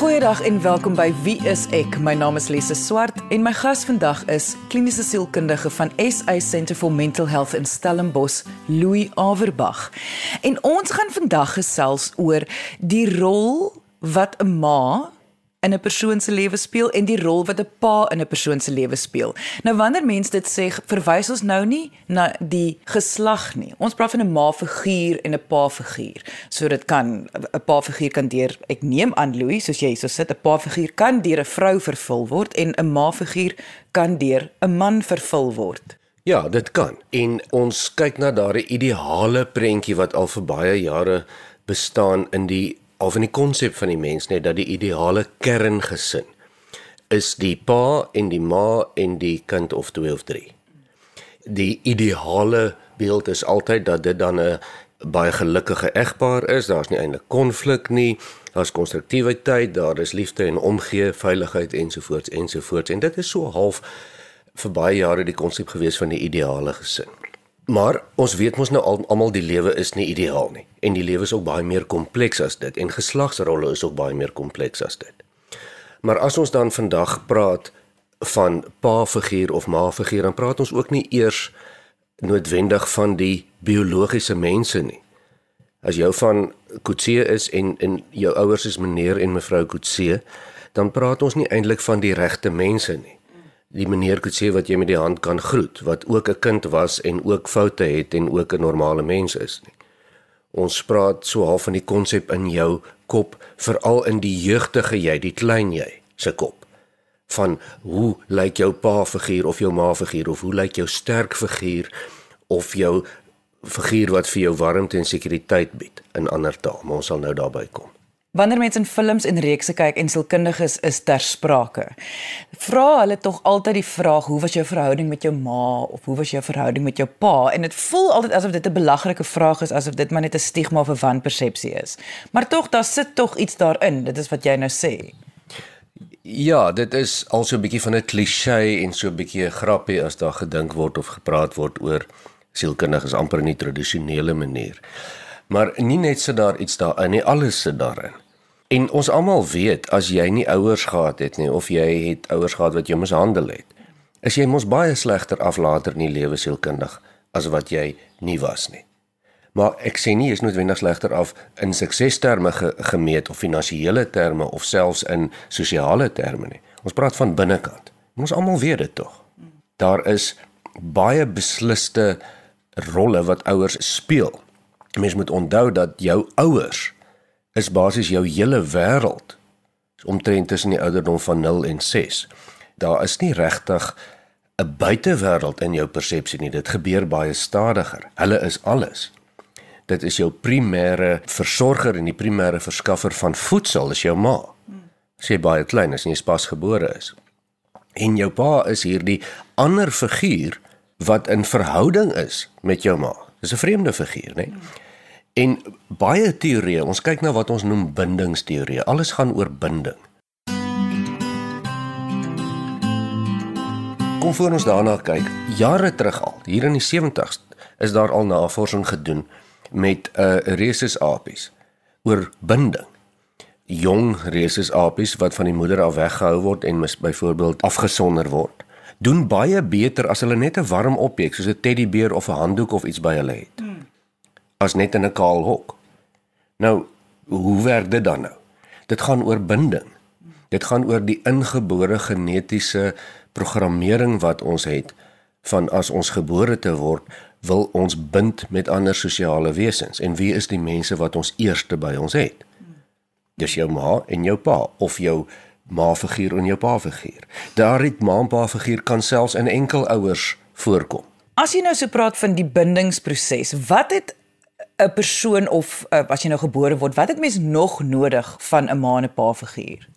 Goeiedag en welkom by Wie is ek? My naam is Lise Swart en my gas vandag is kliniese sielkundige van SA Centre for Mental Health in Stellenbosch, Louis Averbag. En ons gaan vandag gesels oor die rol wat 'n ma in 'n persoon se lewe speel en die rol wat 'n pa in 'n persoon se lewe speel. Nou wanneer mense dit sê, verwys ons nou nie na die geslag nie. Ons praat van 'n ma figuur en 'n pa figuur. So dit kan 'n pa figuur kan deur ek neem aan Louis, soos jy so sit, 'n pa figuur kan deur 'n vrou vervul word en 'n ma figuur kan deur 'n man vervul word. Ja, dit kan. En ons kyk na daardie ideale prentjie wat al vir baie jare bestaan in die of in die konsep van die mens net dat die ideale kerngesin is die pa en die ma en die kind of 2 of 3. Die ideale beeld is altyd dat dit dan 'n baie gelukkige egpaar is. Daar's nie eintlik konflik nie. Daar's konstruktiwiteit, daar is liefde en omgee, veiligheid ensovoorts ensovoorts. En dit is so half vir baie jare die konsep gewees van die ideale gesin. Maar ons weet mos nou almal die lewe is nie ideaal nie en die lewe is ook baie meer kompleks as dit en geslagsrolle is ook baie meer kompleks as dit. Maar as ons dan vandag praat van pa figuur of ma figuur dan praat ons ook nie eers noodwendig van die biologiese mense nie. As jou van Kutse is en en jou ouers is meneer en mevrou Kutse, dan praat ons nie eintlik van die regte mense nie die meneer Kutse wat jy met die hand kan groet wat ook 'n kind was en ook foute het en ook 'n normale mens is nie. Ons praat so half van die konsep in jou kop veral in die jeugtige jy, die klein jy se kop van hoe lyk jou pa figuur of jou ma figuur of hoe lyk jou sterk figuur of jou figuur wat vir jou warmte en sekuriteit bied in ander taal, maar ons sal nou daarby kom. Wanneer mense in films en reekse kyk en sielkundiges is ter sprake, vra hulle tog altyd die vraag: "Hoe was jou verhouding met jou ma?" of "Hoe was jou verhouding met jou pa?" En dit voel altyd asof dit 'n belaglike vraag is, asof dit maar net 'n stigma of 'n wanpersepsie is. Maar tog, daar sit tog iets daarin. Dit is wat jy nou sê. Ja, dit is also 'n bietjie van 'n klise en so 'n bietjie 'n grappie as daar gedink word of gepraat word oor sielkundiges amper in 'n tradisionele manier. Maar nie net sit daar iets daarin nie, alles sit daarin. En ons almal weet as jy nie ouers gehad het nie of jy het ouers gehad wat jou mishandel het, is jy mos baie slegter af later in die lewe sielkundig as wat jy nie was nie. Maar ek sê nie jy is noodwendig slegter af in suksesterme ge gemeet of finansiële terme of selfs in sosiale terme nie. Ons praat van binnekant. Ons almal weet dit tog. Daar is baie besliste rolle wat ouers speel mens moet onthou dat jou ouers is basies jou hele wêreld omtrent tussen die ouderdom van 0 en 6. Daar is nie regtig 'n buitewêreld in jou persepsie nie. Dit gebeur baie stadiger. Hulle is alles. Dit is jou primêre versorger en die primêre verskaffer van voedsel is jou ma. As jy baie klein is en jy pas gebore is. En jou pa is hierdie ander figuur wat in verhouding is met jou ma. Dis 'n vreemde figuur, né? Nee? En baie teorieë, ons kyk na wat ons noem bindingsteorieë. Alles gaan oor binding. Kom voor ons daarna kyk. Jare terug al, hier in die 70's, is daar al navorsing gedoen met 'n uh, eh, rhesusapies oor binding. Jong rhesusapies wat van die moeder af weggehou word en mis byvoorbeeld afgesonder word, doen baie beter as hulle net 'n warm objek soos 'n teddybeer of 'n handdoek of iets by hulle het. As net in 'n kaal hok. Nou, hoe werk dit dan nou? Dit gaan oor binding. Dit gaan oor die ingebore genetiese programmering wat ons het van as ons gebore te word, wil ons bind met ander sosiale wesens en wie is die mense wat ons eerste by ons het? Dis jou ma en jou pa of jou ma figuur en jou pa figuur. Daar het ma en pa figuur kan selfs in enkel ouers voorkom. As jy nou so praat van die bindingsproses, wat het 'n persoon of uh, as jy nou gebore word, wat het mens nog nodig van 'n ma en 'n pa figuur?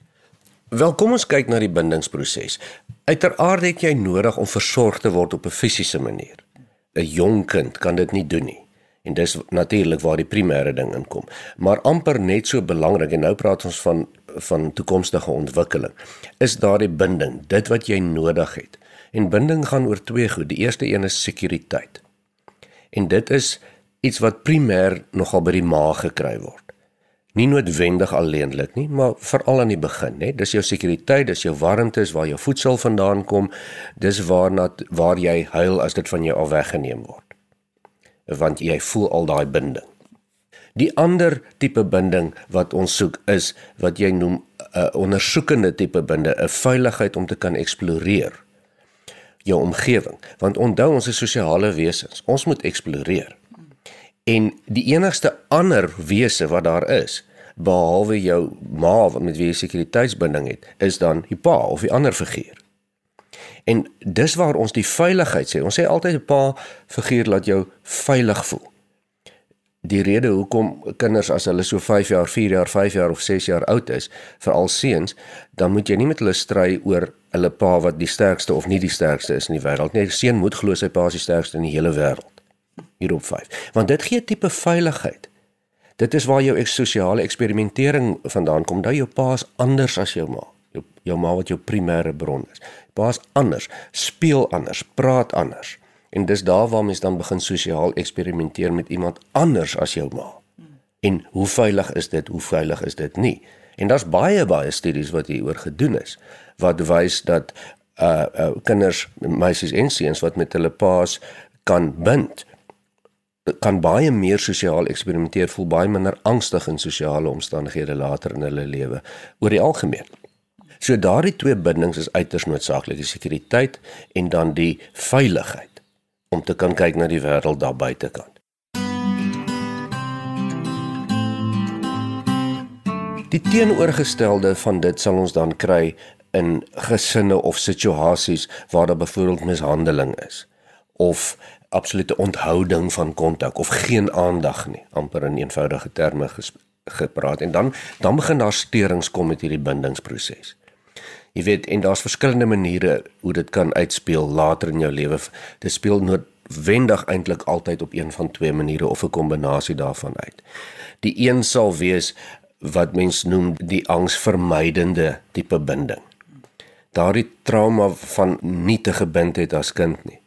Wel, kom ons kyk na die bindingsproses. Uiteraard het jy nodig om versorg te word op 'n fisiese manier. 'n Jong kind kan dit nie doen nie. En dis natuurlik waar die primêre ding inkom. Maar amper net so belangrik en nou praat ons van van toekomstige ontwikkeling. Is daardie binding, dit wat jy nodig het. En binding gaan oor twee goed. Die eerste een is sekuriteit. En dit is iets wat primêr nogal by die maag gekry word. Nie noodwendig alleenlik nie, maar veral aan die begin, né? Dis jou sekuriteit, dis jou warmte, is waar jou voedsel vandaan kom, dis waarna waar jy huil as dit van jou al weggeneem word. Want jy voel al daai binding. Die ander tipe binding wat ons soek is wat jy noem 'n ondersoekende tipe binding, 'n veiligheid om te kan eksploreer jou omgewing, want onthou ons is sosiale wesens. Ons moet eksploreer. En die enigste ander wese wat daar is, behalwe jou ma met wie jy sekuriteitsbinding het, is dan die pa of die ander figuur. En dis waar ons die veiligheid sê. Ons sê altyd 'n pa figuur laat jou veilig voel die rede hoekom kinders as hulle so 5 jaar, 4 jaar, 5 jaar of 6 jaar oud is, veral seuns, dan moet jy nie met hulle stry oor hulle pa wat die sterkste of nie die sterkste is in die wêreld nie. 'n Seun moet glo sy pa is die sterkste in die hele wêreld. Hier op 5. Want dit gee 'n tipe veiligheid. Dit is waar jou sosiale eksperimentering vandaan kom. Dat jou pa is anders as jou ma. Jou jou ma wat jou primêre bron is. Pa is anders, speel anders, praat anders. En dis daar waar mens dan begin sosiaal eksperimenteer met iemand anders as jou ma. En hoe veilig is dit? Hoe veilig is dit nie? En daar's baie baie studies wat hieroor gedoen is wat wys dat uh, uh kinders, meisies en seuns wat met hulle paas kan bind kan baie meer sosiaal eksperimenteer, voel baie minder angstig in sosiale omstandighede later in hulle lewe oor die algemeen. So daardie twee bindings is uiters noodsaaklik, die sekuriteit en dan die veiligheid om te kan kyk na die wêreld daar buitekant. Die teenoorgestelde van dit sal ons dan kry in gesinne of situasies waar daar byvoorbeeld mishandeling is of absolute onthouding van kontak of geen aandag nie, amper in eenvoudige terme gepraat en dan dan begin daar steurings kom met hierdie bindingsproses. Jy weet en daar's verskillende maniere hoe dit kan uitspeel later in jou lewe. Dit speel noodwendig eintlik altyd op een van twee maniere of 'n kombinasie daarvan uit. Die een sal wees wat mens noem die angsvermydende tipe binding. Daardie trauma van nie te gebind het as kind nie.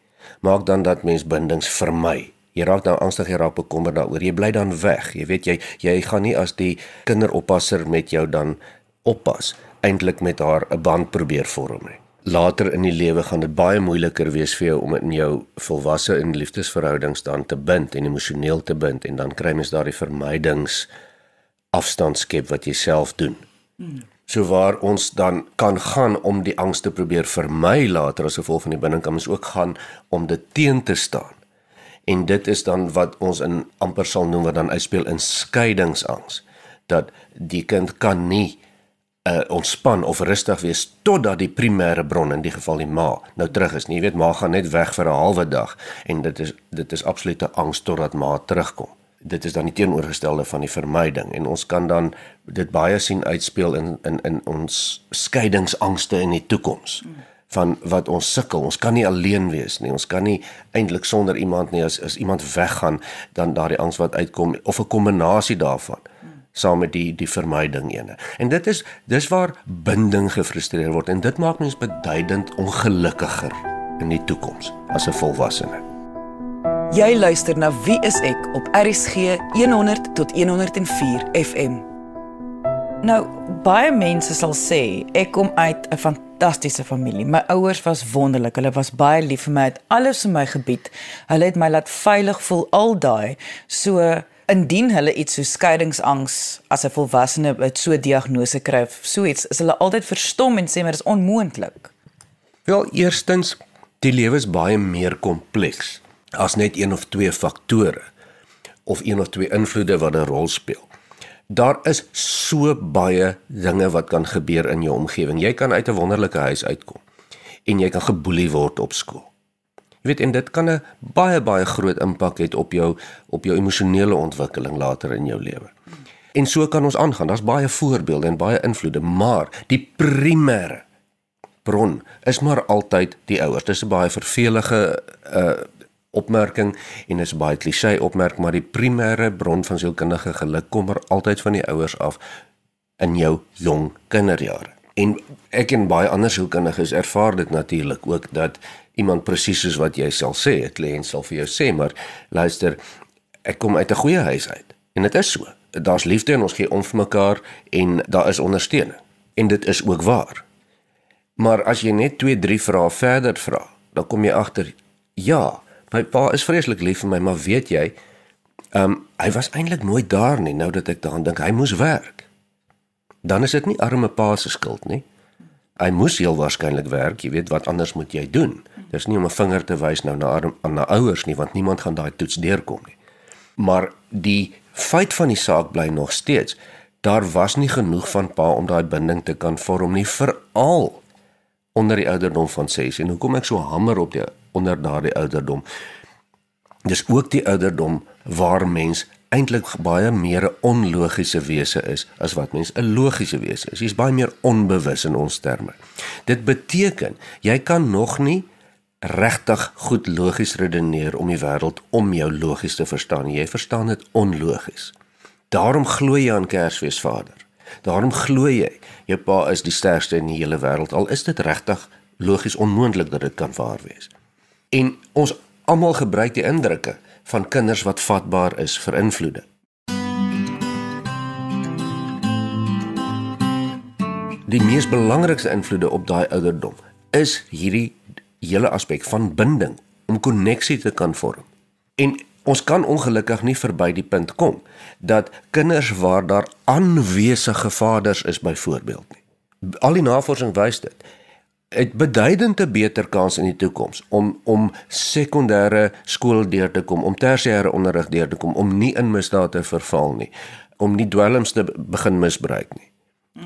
Maak dan dat mens bindings vermy. Jy raak dan angstig, jy raak bekommerd daaroor. Jy bly dan weg. Jy weet jy jy gaan nie as die kinderoppasser met jou dan oppas eintlik met haar 'n band probeer vorm nie. Later in die lewe gaan dit baie moeiliker wees vir jou om in jou volwasse en liefdesverhoudings dan te bind en emosioneel te bind en dan kry mens daardie vermydings afstand skep wat jy self doen. So waar ons dan kan gaan om die angs te probeer vermy later as gevolg van die kan ons ook gaan om dit teen te staan. En dit is dan wat ons in amper sal noem wat dan uitspeel in skeiingsangs dat die kind kan nie uh, ontspan of rustig wees totdat die primêre bron in die geval die ma nou terug is. Nie, jy weet ma gaan net weg vir 'n halwe dag en dit is dit is absolute angs totdat ma terugkom. Dit is dan die teenoorgestelde van die vermyding en ons kan dan dit baie sien uitspeel in in in ons skeidingsangste in die toekoms van wat ons sukkel. Ons kan nie alleen wees nie. Ons kan nie eintlik sonder iemand nie as as iemand weggaan dan daardie angs wat uitkom of 'n kombinasie daarvan saam met die die vermyding ene. En dit is dis waar binding gefrustreer word en dit maak mens beduidend ongelukkiger in die toekoms as 'n volwassene. Jy luister na Wie is ek op RCG 100 tot 104 FM. Nou, baie mense sal sê ek kom uit 'n fantastiese familie. My ouers was wonderlik. Hulle was baie lief vir my. Het alles in my gebied. Hulle het my laat veilig voel al daai. So indien hulle iets so skeiingsangs as 'n volwassene met so 'n diagnose kry so iets, is hulle altyd verstom en sê maar dit is onmoontlik. Wel, eerstens, die lewe is baie meer kompleks as net een of twee faktore of een of twee invloede wat 'n rol speel. Daar is so baie dinge wat kan gebeur in jou omgewing. Jy kan uit 'n wonderlike huis uitkom en jy kan geboelie word op skool. Jy weet en dit kan 'n baie baie groot impak hê op jou op jou emosionele ontwikkeling later in jou lewe. En so kan ons aangaan. Daar's baie voorbeelde en baie invloede, maar die primêre bron is maar altyd die ouers. Dis 'n baie vervelige uh opmerking en is baie klisee opmerking, maar die primêre bron van sielkundige geluk kom maar altyd van die ouers af in jou jong kinderjare. En ek en baie ander sielkundiges ervaar dit natuurlik ook dat iemand presies soos wat jy sal sê, 'n kliënt sal vir jou sê, maar luister, ek kom uit 'n goeie huis uit. En dit is so. daar's liefde en ons gee om vir mekaar en daar is ondersteuning. En dit is ook waar. Maar as jy net 2, 3 vrae verder vra, dan kom jy agter ja, my pa is vreeslik lief vir my, maar weet jy, ehm um, hy was eintlik nooit daar nie nou dat ek daaraan dink hy moes werk. Dan is dit nie arme pa se skuld nie. Hy moes heel waarskynlik werk, jy weet wat anders moet jy doen? Dis nie om 'n vinger te wys nou na aan na ouers nie want niemand gaan daai toets deurkom nie. Maar die feit van die saak bly nog steeds daar was nie genoeg van pa om daai binding te kan vorm nie veral onder die ouderdom van 6 en hoekom ek so hamer op die onder daardie ouderdom dis ook die ouderdom waar mens eintlik baie meer 'n onlogiese wese is as wat mens 'n logiese wese is. Jy's baie meer onbewus in ons terme. Dit beteken jy kan nog nie regtig goed logies redeneer om die wêreld om jou logies te verstaan. Jy verstaan dit onlogies. Daarom glo jy aan Kersfees Vader. Daarom glo jy jou pa is die sterkste in die hele wêreld al is dit regtig logies onmoontlik dat dit kan waar wees. En ons almal gebruik die indrukke van kinders wat vatbaar is vir invloede. Die mees belangrikste invloede op daai ouderdom is hierdie hele aspek van binding om koneksie te kan vorm. En ons kan ongelukkig nie verby die punt kom dat kinders waar daar aanwesige vaders is byvoorbeeld nie. Al die navorsing wys dit het beduidend 'n beter kans in die toekoms om om sekondêre skool deur te kom, om tersiêre onderrig deur te kom, om nie in misdaad te verval nie, om nie dwelms te begin misbruik nie.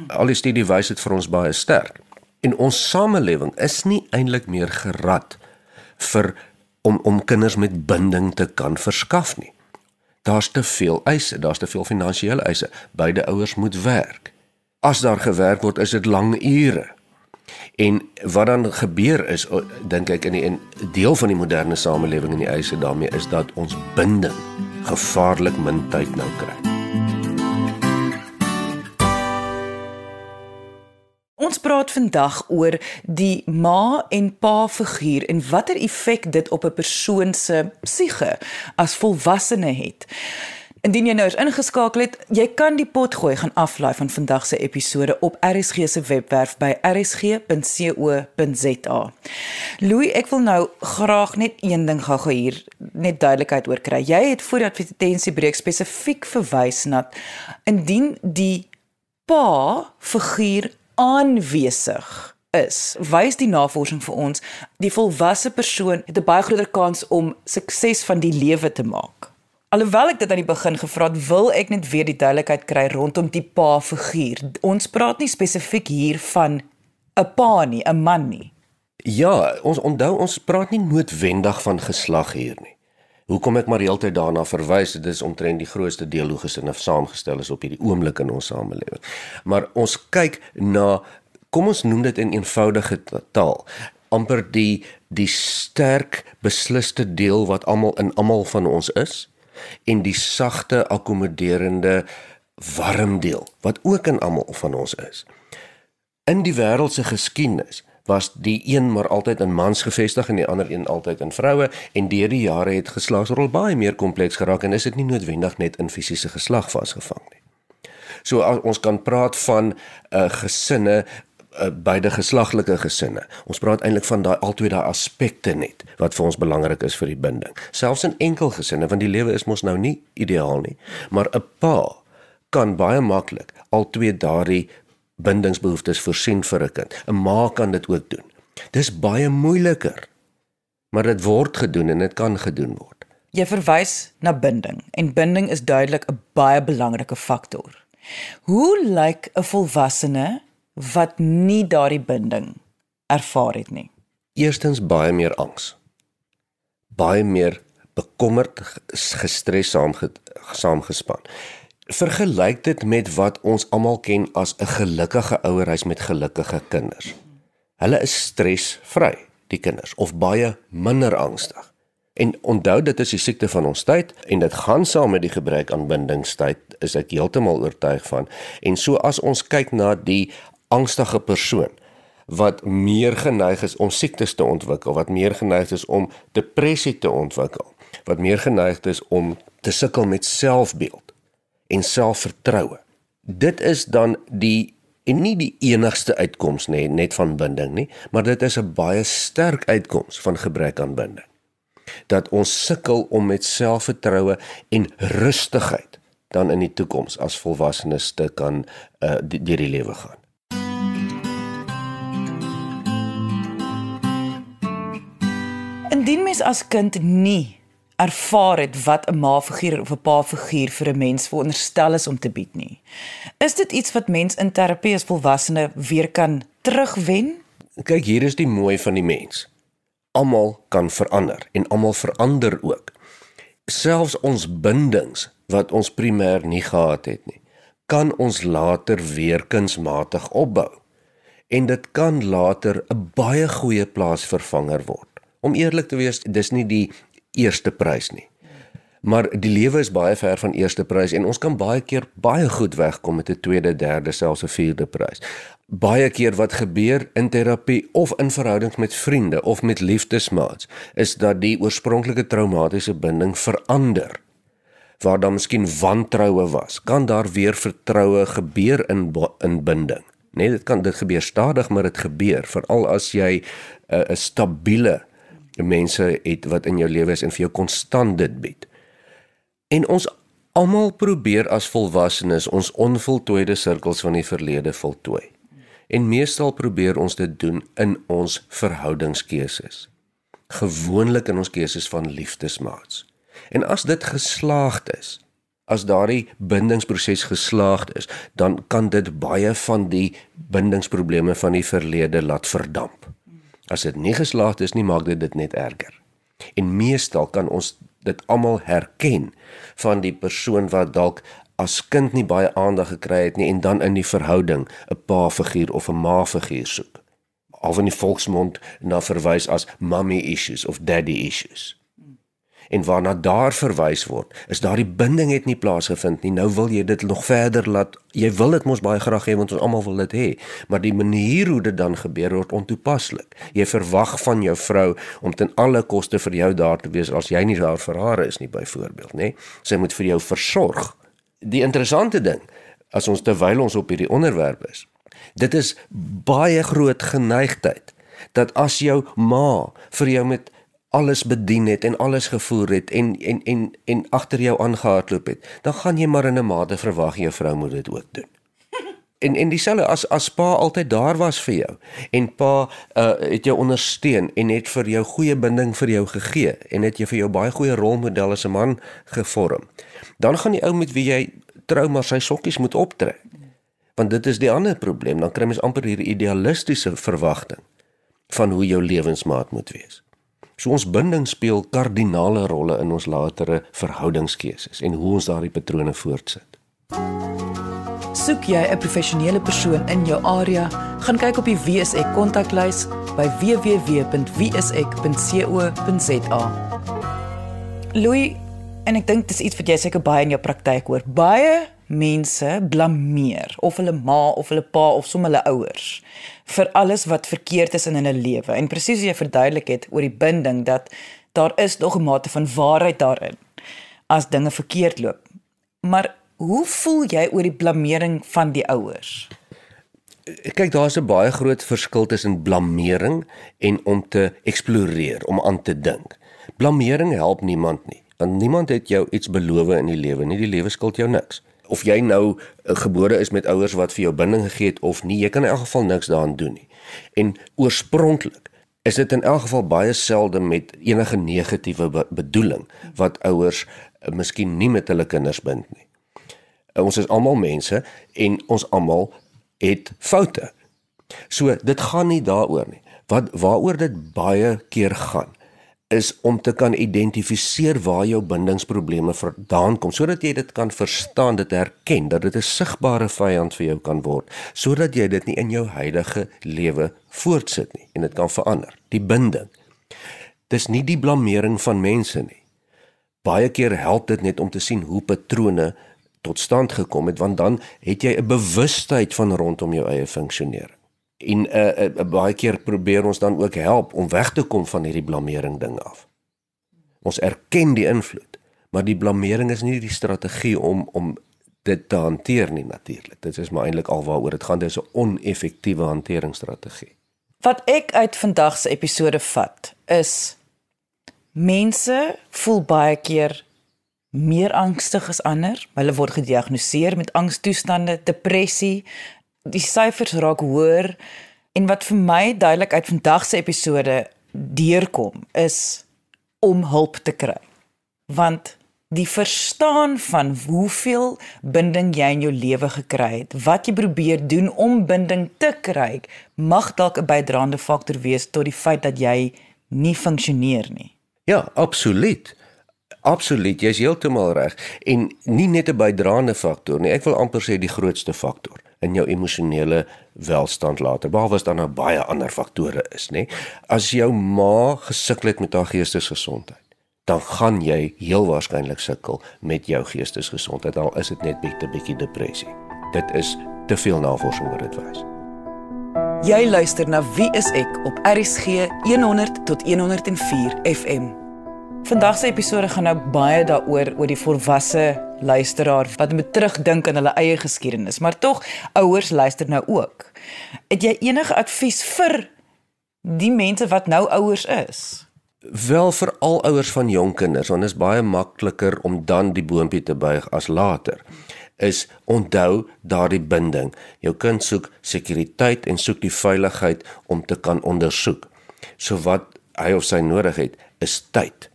Al die studie wys dit vir ons baie sterk. En ons samelewing is nie eintlik meer gerad vir om om kinders met binding te kan verskaf nie. Daar's te veel eise, daar's te veel finansiële eise. Beide ouers moet werk. As daar gewerk word, is dit lang ure. En wat dan gebeur is dink ek in die in deel van die moderne samelewing en die eise daarmee is dat ons binding gevaarlik min tyd nou kry. Ons praat vandag oor die ma en pa figuur en watter effek dit op 'n persoon se psiege as volwassene het. Indien jy nou eens ingeskakel het, jy kan die pot gooi gaan aflaai van vandag se episode op RSG se webwerf by rsg.co.za. Louis, ek wil nou graag net een ding gou hier net duidelikheid oor kry. Jy het voor die advertensiebreek spesifiek verwys na indien die pa figuur aanwesig is, wys die navorsing vir ons die volwasse persoon het 'n baie groter kans om sukses van die lewe te maak. Alhoewel ek dit aan die begin gevra het, wil ek net weer die duidelikheid kry rondom die pa figuur. Ons praat nie spesifiek hier van 'n pa nie, 'n man nie. Ja, ons onthou ons praat nie noodwendig van geslag hier nie. Hoekom ek maar heeltyd daarna verwys, dit is omtrent die grootste deel hoe gesinne saamgestel is op hierdie oomblik in ons samelewing. Maar ons kyk na kom ons noem dit in eenvoudige taal, amper die die sterk besliste deel wat almal in almal van ons is en die sagte akkommoderende warm deel wat ook in almal van ons is. In die wêreld se geskiedenis was die een maar altyd in mans gevestig en die ander een altyd in vroue en deur die jare het geslagsrol baie meer kompleks geraak en is dit nie noodwendig net in fisiese geslag vasgevang nie. So ons kan praat van 'n uh, gesinne uh, beide geslaglike gesinne. Ons praat eintlik van daai albei daai aspekte net wat vir ons belangrik is vir die binding. Selfs in enkel gesinne want die lewe is mos nou nie ideaal nie, maar 'n pa kan baie maklik al twee daardie bindingsbehoeftes voorsien vir 'n kind. 'n Ma kan dit ook doen. Dis baie moeiliker. Maar dit word gedoen en dit kan gedoen word. Jy verwys na binding en binding is duidelik 'n baie belangrike faktor. Hoe lyk 'n volwassene wat nie daardie binding ervaar het nie? Eerstens baie meer angs. Baie meer bekommerd, gestres saamgespan vergelyk dit met wat ons almal ken as 'n gelukkige ouerhuis met gelukkige kinders. Hulle is stresvry, die kinders, of baie minder angstig. En onthou dit is die siekte van ons tyd en dit gaan saam met die gebrek aan bindingstyd, is ek heeltemal oortuig van. En so as ons kyk na die angstige persoon wat meer geneig is om siektes te ontwikkel, wat meer geneig is om depressie te ontwikkel, wat meer geneig is om te sukkel met selfbeeld en selfvertroue. Dit is dan die en nie die enigste uitkoms nê net van binding nie, maar dit is 'n baie sterk uitkoms van gebrek aan binding. Dat ons sukkel om met selfvertroue en rustigheid dan in die toekoms as volwassenes te kan uh, deur die lewe gaan. Indien mens as kind nie ervaar het wat 'n ma-figuur of 'n pa-figuur vir 'n mens veronderstel is om te bied nie. Is dit iets wat mens in terapie as volwassene weer kan terugwen? Kyk, hier is die mooi van die mens. Almal kan verander en almal verander ook. Selfs ons bindings wat ons primêr nie gehad het nie, kan ons later weer kunsmatig opbou. En dit kan later 'n baie goeie plaasvervanger word. Om eerlik te wees, dis nie die eerste prys nie. Maar die lewe is baie ver van eerste prys en ons kan baie keer baie goed wegkom met 'n tweede, derde, selfs 'n vierde prys. Baie keer wat gebeur in terapie of in verhoudings met vriende of met liefdesmaats is dat die oorspronklike traumatiese binding verander. Waar dan miskien wantroue was, kan daar weer vertroue gebeur in in binding. Nee, dit kan dit gebeur stadig, maar dit gebeur veral as jy 'n uh, stabiele mense het wat in jou lewe is en vir jou konstant dit bied. En ons almal probeer as volwassenes ons onvoltooide sirkels van die verlede voltooi. En meestal probeer ons dit doen in ons verhoudingskeuses. Gewoonlik in ons keuses van liefdesmaats. En as dit geslaagd is, as daardie bindingsproses geslaagd is, dan kan dit baie van die bindingsprobleme van die verlede laat verdamp. As dit nie geslaagd is nie, maak dit dit net erger. En meestal kan ons dit almal herken van die persoon wat dalk as kind nie baie aandag gekry het nie en dan in die verhouding 'n pa-figuur of 'n ma-figuur soek. Al in die volksmond na verwys as mommy issues of daddy issues en waarna daar verwys word, is daardie binding het nie plaasgevind nie. Nou wil jy dit nog verder laat. Jy wil dit mos baie graag hê want ons almal wil dit hê, maar die manier hoe dit dan gebeur word ontoepaslik. Jy verwag van jou vrou om ten alle koste vir jou daar te wees as jy nie daar vir haar is nie byvoorbeeld, nê? Sy moet vir jou versorg. Die interessante ding, as ons terwyl ons op hierdie onderwerp is, dit is baie groot geneigtheid dat as jou ma vir jou met alles bedien het en alles gevoer het en en en en agter jou aangehardloop het, dan gaan jy maar in 'n mate verwag jou vrou moet dit ook doen. En en dieselfde as as pa altyd daar was vir jou en pa uh, het jou ondersteun en het vir jou goeie binding vir jou gegee en het jy vir jou baie goeie rolmodel as 'n man gevorm. Dan gaan die ou met wie jy trou maar sy sokkies moet optrek. Want dit is die ander probleem, dan kry mens amper hierdie idealistiese verwagting van hoe jou lewensmaat moet wees. So ons binding speel kardinale rolle in ons latere verhoudingskeuses en hoe ons daardie patrone voortsit. Soek jy 'n professionele persoon in jou area, gaan kyk op die WSE kontaklys by www.wsek.co.za. Louis, en ek dink dis iets wat jy seker baie in jou praktyk hoor. Baie mense blameer of hulle ma of hulle pa of sommer hulle ouers vir alles wat verkeerd is in hulle lewe. En presies soos jy verduidelik het oor die binding dat daar is nog 'n mate van waarheid daarin as dinge verkeerd loop. Maar hoe voel jy oor die blameering van die ouers? Kyk, daar's 'n baie groot verskil tussen blameering en om te eksploreer, om aan te dink. Blameering help niemand nie, want niemand het jou iets beloof in die lewe nie. Die lewe skuld jou niks of jy nou uh, gebore is met ouers wat vir jou binding gegee het of nie, jy kan in elk geval niks daaraan doen nie. En oorspronklik is dit in elk geval baie selde met enige negatiewe be bedoeling wat ouers uh, miskien nie met hulle kinders bind nie. Uh, ons is almal mense en ons almal het foute. So dit gaan nie daaroor nie. Wat waaroor dit baie keer gaan is om te kan identifiseer waar jou bindingsprobleme vandaan kom sodat jy dit kan verstaan, dit herken dat dit 'n sigbare vyand vir jou kan word, sodat jy dit nie in jou huidige lewe voortsit nie en dit kan verander. Die binding. Dis nie die blameering van mense nie. Baie keer help dit net om te sien hoe patrone tot stand gekom het want dan het jy 'n bewustheid van rondom jou eie funksionering en uh, uh, baie keer probeer ons dan ook help om weg te kom van hierdie blameering ding af. Ons erken die invloed, maar die blameering is nie die strategie om om dit te hanteer nie natuurlik. Dit is maar eintlik alwaaroor dit gaan, dis 'n oneffektiewe hanteringsstrategie. Wat ek uit vandag se episode vat, is mense voel baie keer meer angstig as ander. Hulle word gediagnoseer met angstoestande, depressie. Die syfers raak hoër en wat vir my duidelik uit vandag se episode deurkom is om hulp te kry. Want die verstaan van hoeveel binding jy in jou lewe gekry het, wat jy probeer doen om binding te kry, mag dalk 'n bydraende faktor wees tot die feit dat jy nie funksioneer nie. Ja, absoluut. Absoluut, jy's heeltemal reg en nie net 'n bydraende faktor nie, ek wil amper sê die grootste faktor in jou emosionele welstand later. Behalwe as daar nou baie ander faktore is, nê. As jou ma gesukkel het met haar geestesgesondheid, dan gaan jy heel waarskynlik sukkel met jou geestesgesondheid al is dit net 'n bietjie depressie. Dit is te veel navorsing oor dit wys. Jy luister na Wie is ek op RSG 100 tot 104 FM. Vandag se episode gaan nou baie daaroor oor die volwasse luisteraar wat moet terugdink aan hulle eie geskiedenis, maar tog ouers luister nou ook. Het jy enige advies vir die mense wat nou ouers is? Wel vir al ouers van jong kinders, want dit is baie makliker om dan die boontjie te buig as later. Is onthou daardie binding. Jou kind soek sekuriteit en soek die veiligheid om te kan ondersoek. So wat hy of sy nodig het, is tyd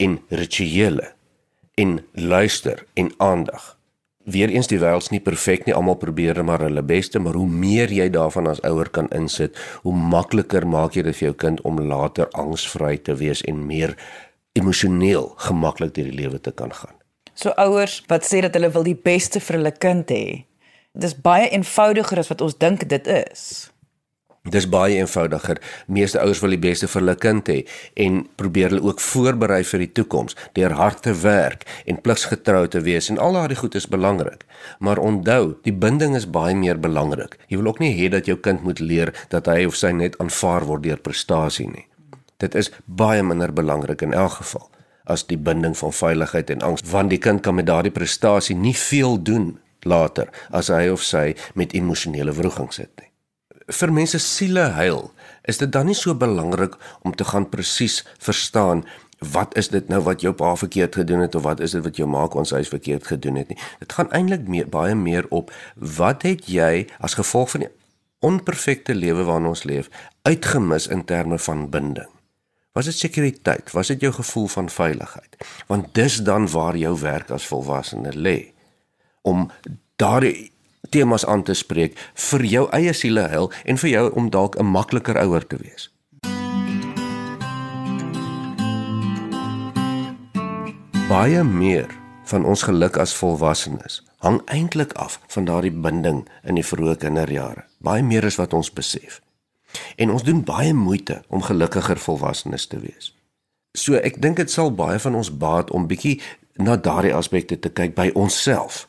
en rituele en luister en aandag. Weereens die wêreld is nie perfek nie, almal probeer maar hulle beste, maar hoe meer jy daarvan as ouer kan insit, hoe makliker maak jy dit vir jou kind om later angsvry te wees en meer emosioneel gemaklik deur die lewe te kan gaan. So ouers wat sê dat hulle wil die beste vir hulle kind hê. Dis baie eenvoudiger as wat ons dink dit is. Dis baie eenvoudiger. Meeste ouers wil die beste vir hulle kind hê en probeer hulle ook voorberei vir die toekoms deur hard te werk en pligsgetrou te wees en al daardie goed is belangrik. Maar onthou, die binding is baie meer belangrik. Jy wil ook nie hê dat jou kind moet leer dat hy of sy net aanvaar word deur prestasie nie. Dit is baie minder belangrik in elk geval as die binding van veiligheid en angs, want die kind kan met daardie prestasie nie veel doen later as hy of sy met emosionele wroging sit nie vir mense siele heil, is dit dan nie so belangrik om te gaan presies verstaan wat is dit nou wat jou pa verkeerd gedoen het of wat is dit wat jou ma kon sy verkeerd gedoen het nie. Dit gaan eintlik meer baie meer op wat het jy as gevolg van die onperfekte lewe waarin ons leef uitgemis in terme van binding. Was dit sekuriteit? Was dit jou gevoel van veiligheid? Want dis dan waar jou werk as volwassene lê om daardie temas aan te spreek vir jou eie siele heil en vir jou om dalk 'n makliker ouer te wees. Baie meer van ons geluk as volwassenes hang eintlik af van daardie binding in die vroeë kinderjare. Baie meer as wat ons besef. En ons doen baie moeite om gelukkiger volwassenes te wees. So ek dink dit sal baie van ons baat om bietjie na daardie aspekte te kyk by onsself.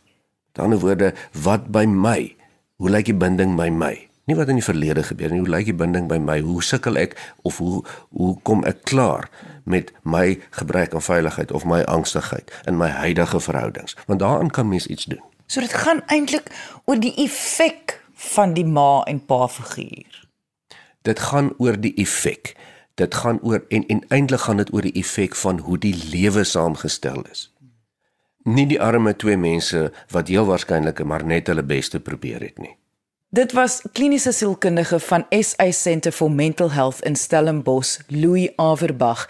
Met ander woorde, wat by my? Hoe lyk die binding by my? Nie wat in die verlede gebeur nie, hoe lyk die binding by my? Hoe sukkel ek of hoe hoe kom ek klaar met my gebrek aan veiligheid of my angstigheid in my huidige verhoudings? Want daaraan kan mens iets doen. So dit gaan eintlik oor die effek van die ma en pa figuur. Dit gaan oor die effek. Dit gaan oor en en eintlik gaan dit oor die effek van hoe die lewe saamgestel is nie die arme twee mense wat heel waarskynlik maar net hulle beste probeer het nie. Dit was kliniese sielkundige van SA Centre for Mental Health in Stellenbosch, Louis Averbag.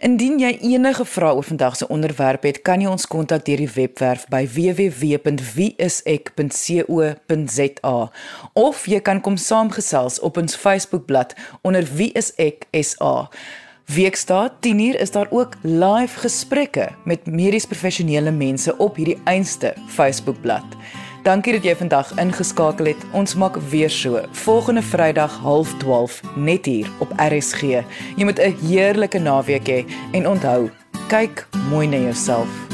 Indien jy enige vrae oor vandag se onderwerp het, kan jy ons kontak deur die webwerf by www.wieisek.co.za of jy kan kom saamgesels op ons Facebookblad onder Wie is ek SA. Weekstaat 10uur is daar ook live gesprekke met medies professionele mense op hierdie einste Facebookblad. Dankie dat jy vandag ingeskakel het. Ons maak weer so volgende Vrydag 12:30 net hier op RSG. Jy moet 'n heerlike naweek hê en onthou, kyk mooi na jouself.